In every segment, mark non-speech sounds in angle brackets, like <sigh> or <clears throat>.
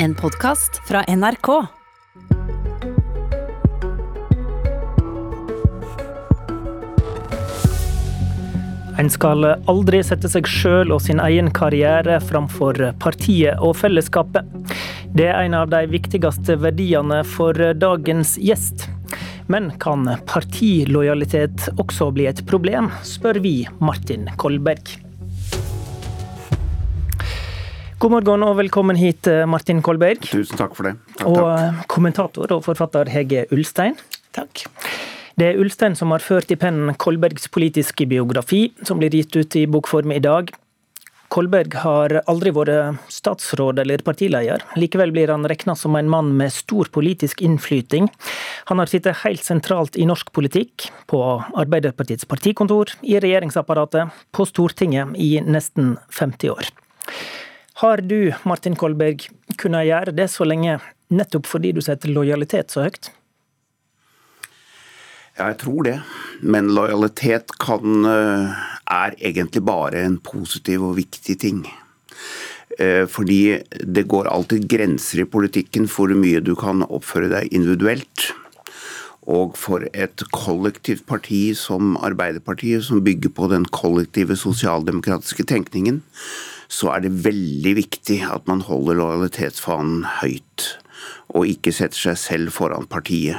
En podkast fra NRK. En skal aldri sette seg sjøl og sin egen karriere framfor partiet og fellesskapet. Det er en av de viktigste verdiene for dagens gjest. Men kan partilojalitet også bli et problem, spør vi Martin Kolberg. God morgen og velkommen hit, Martin Kolberg. Tusen takk for det. Takk, og takk. kommentator og forfatter Hege Ulstein. Takk. Det er Ulstein som har ført i pennen Kolbergs politiske biografi, som blir gitt ut i bokform i dag. Kolberg har aldri vært statsråd eller partileder. Likevel blir han regna som en mann med stor politisk innflyting. Han har sittet helt sentralt i norsk politikk, på Arbeiderpartiets partikontor, i regjeringsapparatet, på Stortinget i nesten 50 år. Har du, Martin Kolberg, kunnet gjøre det så lenge nettopp fordi du setter lojalitet så høyt? Ja, jeg tror det. Men lojalitet kan, er egentlig bare en positiv og viktig ting. Fordi det går alltid grenser i politikken for hvor mye du kan oppføre deg individuelt. Og for et kollektivt parti som Arbeiderpartiet, som bygger på den kollektive sosialdemokratiske tenkningen, så er det veldig viktig at man holder lojalitetsfanen høyt. Og ikke setter seg selv foran partiet.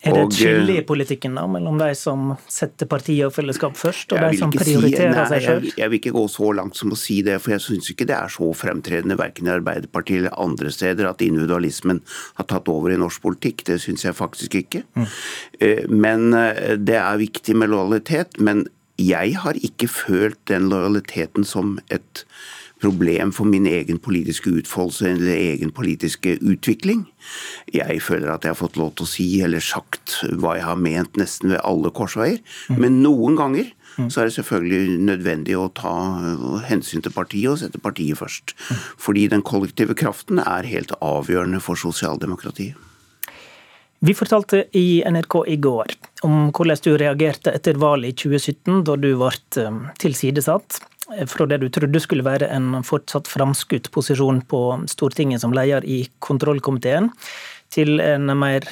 Er det et skille i politikken da, mellom de som setter partiet og fellesskap først, og de som prioriterer si- nei, seg sjøl? Jeg, jeg vil ikke gå så langt som å si det, for jeg syns ikke det er så fremtredende verken i Arbeiderpartiet eller andre steder at individualismen har tatt over i norsk politikk. Det syns jeg faktisk ikke. Mm. Men eh, det er viktig med lojalitet. Men jeg har ikke følt den lojaliteten som et problem for min egen politiske utfoldelse eller egen politiske utvikling. Jeg føler at jeg har fått lov til å si eller sagt hva jeg har ment nesten ved alle korsveier. Men noen ganger så er det selvfølgelig nødvendig å ta hensyn til partiet og sette partiet først. Fordi den kollektive kraften er helt avgjørende for sosialdemokratiet. Vi fortalte i NRK i går om hvordan du reagerte etter valget i 2017, da du ble eh, tilsidesatt fra det du trodde skulle være en fortsatt framskutt posisjon på Stortinget som leder i kontrollkomiteen, til en mer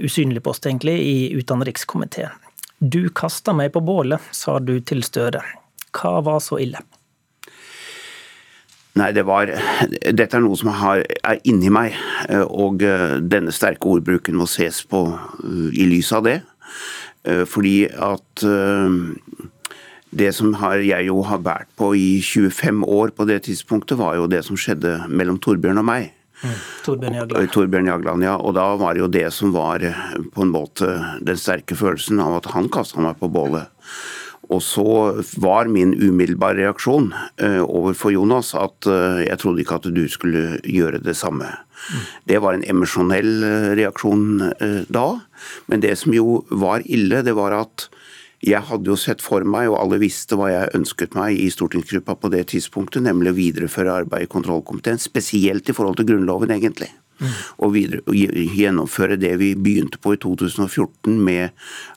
usynlig post, egentlig, i utenrikskomiteen. Du kasta meg på bålet, sa du til Støre. Hva var så ille? Nei, det var Dette er noe som har, er inni meg, eh, og eh, denne sterke ordbruken må ses på eh, i lys av det. Fordi at det som har, jeg jo har båret på i 25 år på det tidspunktet, var jo det som skjedde mellom Torbjørn og meg. Torbjørn Jagland. Torbjørn Jagland, ja. Og da var det jo det som var på en måte den sterke følelsen av at han kasta meg på bålet. Og så var min umiddelbare reaksjon eh, overfor Jonas at eh, jeg trodde ikke at du skulle gjøre det samme. Det var en emosjonell eh, reaksjon da. Men det som jo var ille, det var at jeg hadde jo sett for meg, og alle visste hva jeg ønsket meg i stortingsgruppa på det tidspunktet, nemlig å videreføre arbeidet i kontrollkomiteen, spesielt i forhold til Grunnloven, egentlig. Og, videre, og gjennomføre det vi begynte på i 2014 med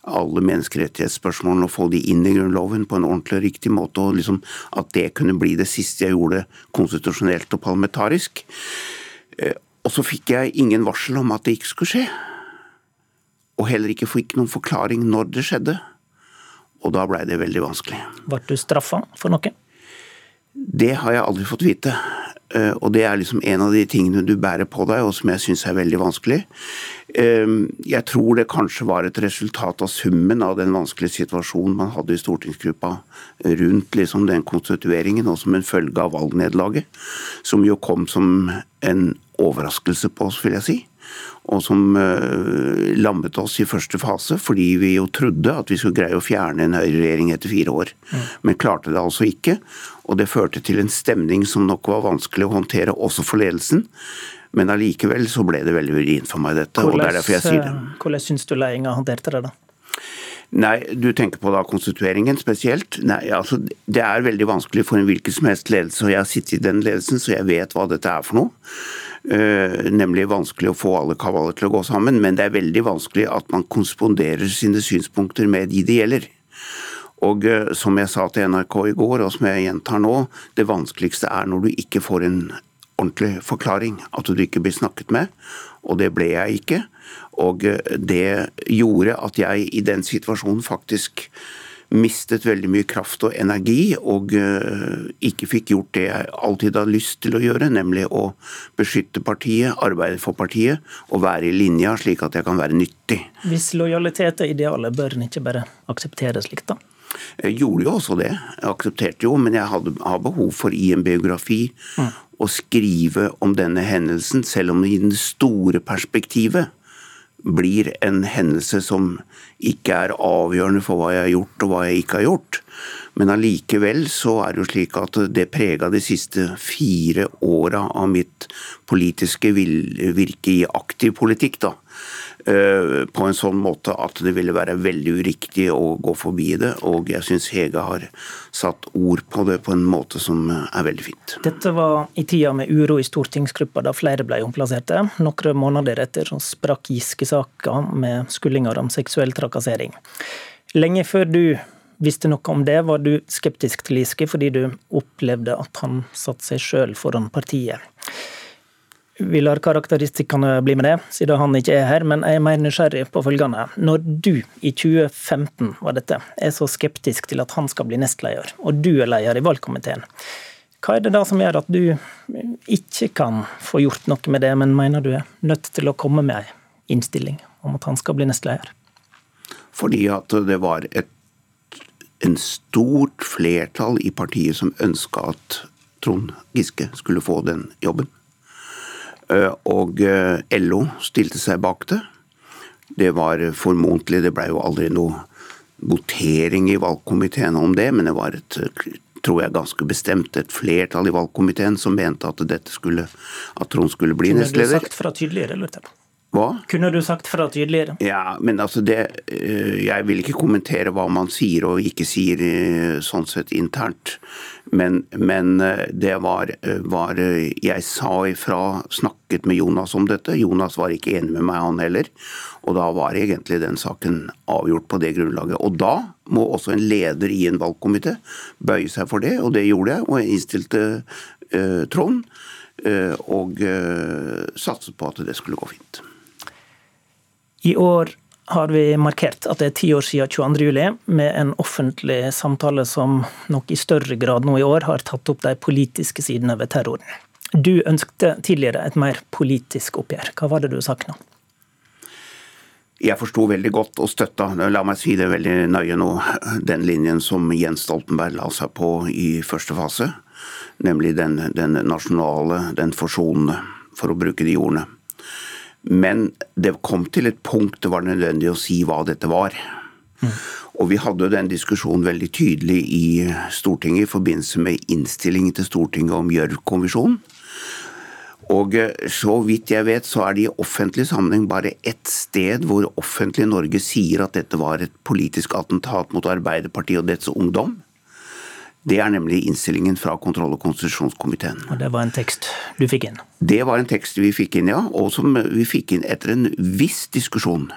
alle menneskerettighetsspørsmålene og få de inn i Grunnloven på en ordentlig og riktig måte, og liksom at det kunne bli det siste jeg gjorde konstitusjonelt og parlamentarisk. Eh, Og så fikk jeg ingen varsel om at det ikke skulle skje. Og heller ikke fikk noen forklaring når det skjedde. Og da blei det veldig vanskelig. Ble du straffa for noe? Det har jeg aldri fått vite. Eh, Og det er liksom en av de tingene du bærer på deg, og som jeg syns er veldig vanskelig. Eh, Jeg tror det kanskje var et resultat av summen av den vanskelige situasjonen man hadde i stortingsgruppa rundt liksom den konstitueringen, og som en følge av valgnederlaget. Som jo kom som en overraskelse på oss, vil jeg si. Og som uh, lammet oss i første fase, fordi vi jo trodde at vi skulle greie å fjerne en høyreregjering etter fire år. Men klarte det altså ikke. Og det førte til en stemning som nok var vanskelig å håndtere, også for ledelsen. Men allikevel så ble det veldig vrient for meg, dette. og det er derfor jeg sier det. eh, Hvordan syns du ledelsen håndterte det, da? Nei, du tenker på da konstitueringen spesielt? Nei, altså det er veldig vanskelig for en hvilken som helst ledelse, og jeg har sittet i den ledelsen, så jeg vet hva dette er for noe. Uh, nemlig vanskelig å få alle kavaler til å gå sammen, men det er veldig vanskelig at man konsponderer sine synspunkter med de det gjelder. Og uh, som jeg sa til NRK i går, og som jeg gjentar nå, det vanskeligste er når du ikke får en ordentlig forklaring. At du ikke blir snakket med. Og det ble jeg ikke. Og eh, det gjorde at jeg i den situasjonen faktisk mistet veldig mye kraft og energi, og uh, ikke fikk gjort det jeg alltid har lyst til å gjøre, nemlig å beskytte partiet, arbeide for partiet og være i linja, slik at jeg kan være nyttig. Hvis lojalitet er idealet, bør en ikke bare akseptere slikt, da? Jeg gjorde jo også det, jeg aksepterte jo, men jeg hadde, har behov for i en biografi mm. å skrive om denne hendelsen, selv om i det store perspektivet blir en hendelse som ikke er avgjørende for hva jeg har gjort og hva jeg ikke har gjort. Men allikevel så er det jo slik at det prega de siste fire åra av mitt politiske virke i aktiv politikk. da. Eh, på en sånn måte at det ville være veldig uriktig å gå forbi det. Og jeg syns Hege har satt ord på det på en måte som er veldig fint. Dette var i tida med uro i stortingsgruppa da flere ble omplasserte. Noen måneder etter så sprakk Giske-saka med skuldinger om seksuell trakassering. Lenge før du visste noe om det, var du skeptisk til Giske fordi du opplevde at han satte seg sjøl foran partiet. Vi lar karakteristikkene bli med det, siden han ikke er her, men jeg er mer nysgjerrig på følgende. Når du i 2015 var dette, er så skeptisk til at han skal bli nestleder, og du er leder i valgkomiteen, hva er det da som gjør at du ikke kan få gjort noe med det, men mener du er nødt til å komme med en innstilling om at han skal bli nestleder? Fordi at det var et en stort flertall i partiet som ønska at Trond Giske skulle få den jobben. Eh, og eh, LO stilte seg bak det. Det var formodentlig Det ble jo aldri noe votering i valgkomiteen om det, men det var et tror jeg ganske bestemt et flertall i valgkomiteen som mente at dette skulle, at Trond skulle bli nestleder. Det ble sagt fra tydeligere, lurte jeg på. Hva? Kunne du sagt fra tydeligere? Ja, men altså det eh, Jeg vil ikke kommentere hva man sier og ikke sier sånn sett internt. Men, men eh, det var, var, Jeg sa ifra, snakket med Jonas om dette. Jonas var ikke enig med meg, han heller. Og da var egentlig den saken avgjort på det grunnlaget. Og da må også en leder i en valgkomité bøye seg for det, og det gjorde jeg. Og jeg innstilte uh, Trond. Uh, og uh, satset på at det skulle gå fint. I år har vi markert at det er ti år siden 22.07, med en offentlig samtale som nok i større grad nå i år har tatt opp de politiske sidene ved terroren. Du ønskte tidligere et mer politisk oppgjør. Hva var det du savna? Jeg forsto veldig godt og støtta, la meg si det veldig nøye nå, den linjen som Jens Stoltenberg la seg på i første fase. Nemlig den, den nasjonale, den forsonende, for å bruke de ordene. Men det kom til et punkt det var nødvendig å si hva dette var. Mm. Og vi hadde den diskusjonen veldig tydelig i Stortinget i forbindelse med innstillingen til Stortinget om Gjørv-kommisjonen. Og eh, så vidt jeg vet, så er det i offentlig sammenheng bare ett sted hvor offentlig Norge sier at dette var et politisk attentat mot Arbeiderpartiet og dets ungdom. Det er nemlig innstillingen fra kontroll- og konstitusjonskomiteen. Og Det var en tekst du fikk inn? Det var en tekst vi fikk inn, ja. Og som vi fikk inn etter en viss diskusjon.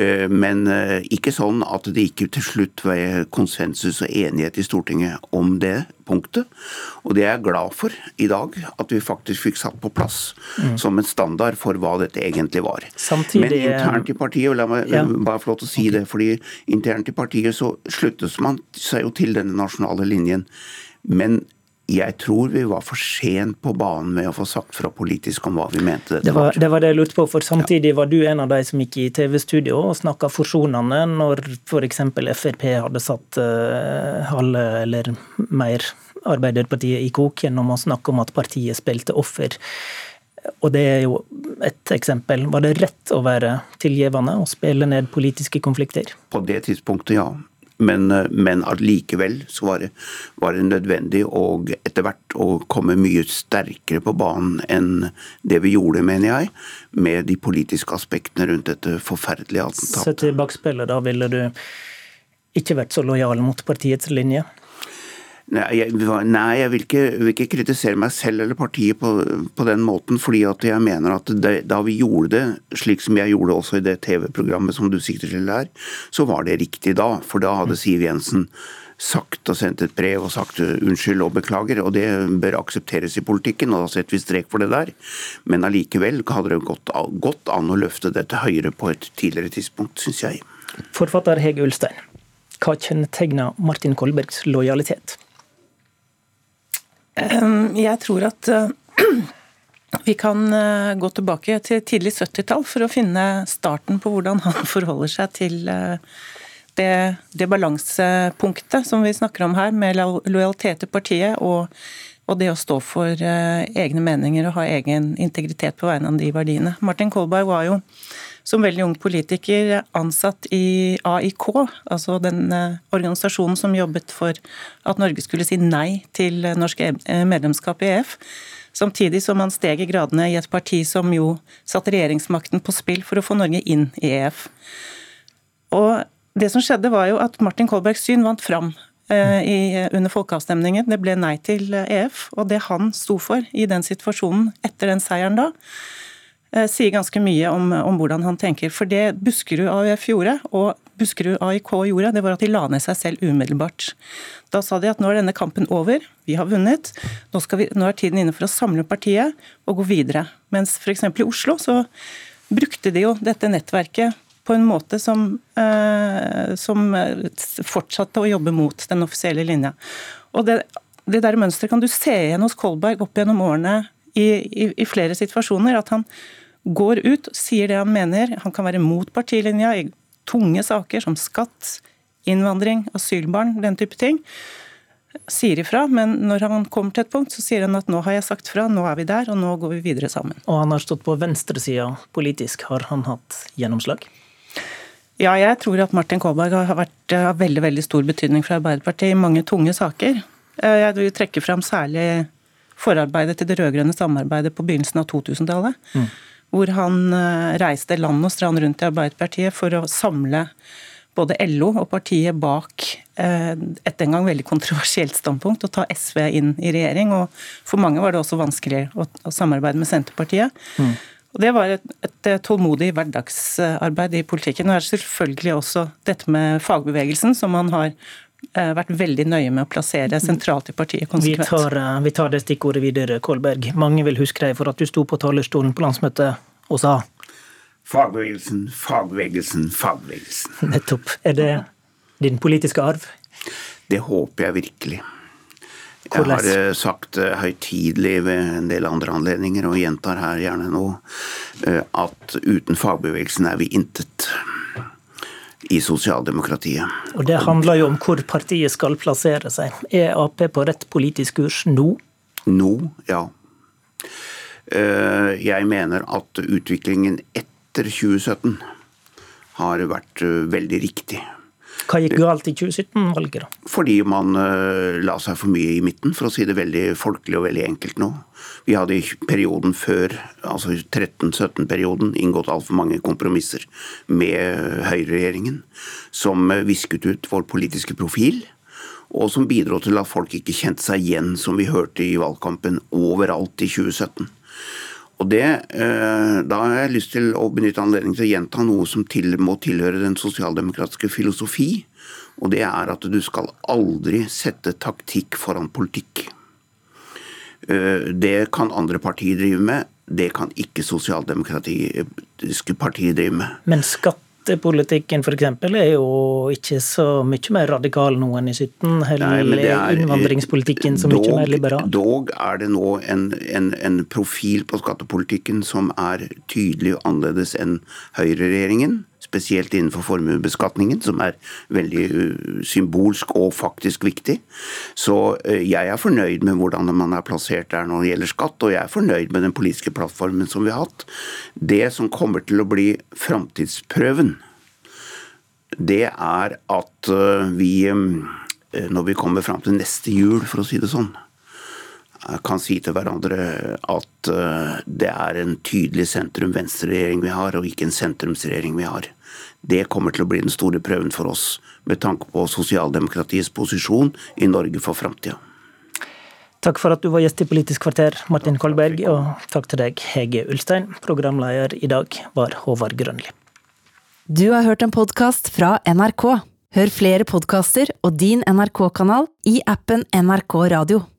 Eh, men eh, ikke sånn at det ikke til slutt var konsensus og enighet i Stortinget om det punktet. Og det er jeg glad for i dag, at vi faktisk fikk satt på plass mm. som en standard for hva dette egentlig var. Samtidig, Men internt i partiet, la meg ja. bare få lov til å si okay. det, fordi internt i partiet så sluttes man seg jo til denne nasjonale linjen. Men jeg tror vi var for sent på banen med å få sagt fra politisk om hva vi mente det var. Det var det jeg lurte på, for samtidig var du en av de som gikk i TV-studio og snakka forsonende når f.eks. Frp hadde satt uh, halve eller mer Arbeiderpartiet i kok gjennom å snakke om at partiet spilte offer. Og det er jo et eksempel. Var det rett å være tilgivende og spille ned politiske konflikter? På det tidspunktet, ja. Men, eh, men allikevel så var det, var det nødvendig og etter hvert å komme mye sterkere på banen enn det vi gjorde, mener jeg, med de politiske aspektene rundt dette forferdelige attentatet. Sett i bakspillet, da ville du ikke vært så lojal mot partiets linje? Nei, jeg, nei, jeg vil, ikke, vil, ikke, kritisere meg selv eller partiet på, på den måten. fordi at jeg mener at det, da vi gjorde det, slik som jeg gjorde også i det TV-programmet som du sikter til her, så var det riktig da. For da hadde Siv Jensen sagt og sendt et brev og sagt unnskyld og beklager, og det bør aksepteres i politikken, og da setter vi strek for det der. Men allikevel hadde det gått, gått an å løfte dette høyere på et tidligere tidspunkt, syns jeg. Forfatter Hege Ulstein, hva kjennetegner Martin Kolbergs lojalitet? Jeg tror at eh, <clears throat> vi kan eh, gå tilbake til tidlig 70-tall for å finne starten på hvordan han <laughs> forholder seg til eh, det, det balansepunktet som vi snakker om her, med lojalitet til partiet og, og, det å stå for egne meninger og ha egen integritet på vegne av de verdiene. Martin Kolberg var jo som veldig ung politiker ansatt i AIK, altså den eh, organisasjonen som jobbet for at Norge skulle si nei til norsk eh, medlemskap i EF. Samtidig som han steg i gradene i et parti som jo satte regjeringsmakten på spill for å få Norge inn i EF. Og det som skjedde var jo at Martin Kolbergs syn vant fram eh, i, under folkeavstemningen. Det ble nei til EF. Og det han sto for i den situasjonen etter den seieren da, sier ganske mye om, om, hvordan han tenker. For det Buskerud AUF gjorde, og Buskerud AIK gjorde, det var at de la ned seg selv umiddelbart. Da sa de at nå er denne kampen over, vi har vunnet. Nå, vi, nå er tiden inne for å samle partiet og gå videre. Mens f.eks. i Oslo så brukte de jo dette nettverket på en måte som, eh, som fortsatte å jobbe mot den offisielle linja. Og det, det der mønsteret kan du se igjen hos Kolberg opp gjennom årene i, i, i flere situasjoner. At han går ut og sier det han mener. Han kan være mot partilinja i tunge saker som skatt, innvandring, asylbarn, den type ting. Sier ifra, men når han kommer til et punkt, så sier han at nå har jeg sagt fra, nå er vi der, og nå går vi videre sammen. Og han har stått på venstresida politisk. Har han hatt gjennomslag? Ja, jeg tror at Martin Kolberg har vært av veldig, veldig stor betydning for Arbeiderpartiet i mange tunge saker. Eh, jeg vil trekke fram særlig forarbeidet til det rød-grønne samarbeidet på begynnelsen av 2000-tallet. Mm hvor han eh, reiste land og strand rundt i Arbeiderpartiet for å samle både LO og partiet bak eh, et den gang veldig kontroversielt standpunkt, å ta SV inn i regjering. og For mange var det også vanskelig å, å samarbeide med Senterpartiet. Mm. Og Det var et, et, tålmodig hverdagsarbeid i politikken. Og er selvfølgelig også dette med fagbevegelsen, som han har eh, vært veldig nøye med å plassere sentralt i partiet konsekvent. Vi tar, vi tar det stikkordet videre, Kolberg. Mange vil huske deg for at du sto på talerstolen på landsmøtet og sa Fagbevegelsen, fagbevegelsen, fagbevegelsen. <laughs> Nettopp. Er det din politiske arv? Det håper jeg virkelig. Jeg har eh, sagt høytidelig ved en del andre anledninger, og gjentar her gjerne nå, at uten fagbevegelsen er vi intet i sosialdemokratiet. Og Det handler jo om hvor partiet skal plassere seg. Er Ap på rett politisk kurs nå? Nå, ja. Eh, jeg mener at utviklingen etter 2017 har vært eh, veldig riktig. Hva gikk galt i 2017-valget, da? Fordi man uh, la seg for mye i midten, for å si det veldig folkelig og veldig enkelt nå. Vi hadde i perioden før, altså 13-17-perioden, inngått altfor mange kompromisser med høyreregjeringen, som visket ut vår politiske profil. Og som bidro til at folk ikke kjente seg igjen, som vi hørte i valgkampen overalt i 2017. Og det, eh, Da har jeg lyst til å benytte anledningen til å gjenta noe som til, må tilhøre den sosialdemokratiske filosofi. Og det er at du skal aldri sette taktikk foran politikk. Eh, det kan andre partier drive med, det kan ikke sosialdemokratiske partier drive med. Men skatt Skattepolitikken f.eks. er jo ikke så mye mer radikal nå enn i 17. eller er innvandringspolitikken så mye mer liberal. Dog er det nå en, en, en, profil på skattepolitikken som er tydelig annerledes enn høyreregjeringen spesielt innenfor formuesbeskatningen, som er veldig uh, symbolsk og faktisk viktig. Så uh, jeg er fornøyd med hvordan man er plassert der når det gjelder skatt, og jeg er fornøyd med den politiske plattformen som vi har hatt. Det som kommer til å bli framtidsprøven, det er at uh, vi, um, når vi kommer fram til neste jul, for å si det sånn, kan si til hverandre at det er en tydelig sentrum-venstre-regjering vi har, og ikke en sentrumsregjering vi har. Det kommer til å bli den store prøven for oss, med tanke på sosialdemokratiets posisjon i Norge for framtida. Takk for at du var gjest i Politisk kvarter, Martin Kolberg, og takk til deg, Hege Ulstein. Programleder i dag var Håvard Grønli. Du har hørt en podkast fra NRK. Hør flere podkaster og din NRK-kanal i appen NRK Radio.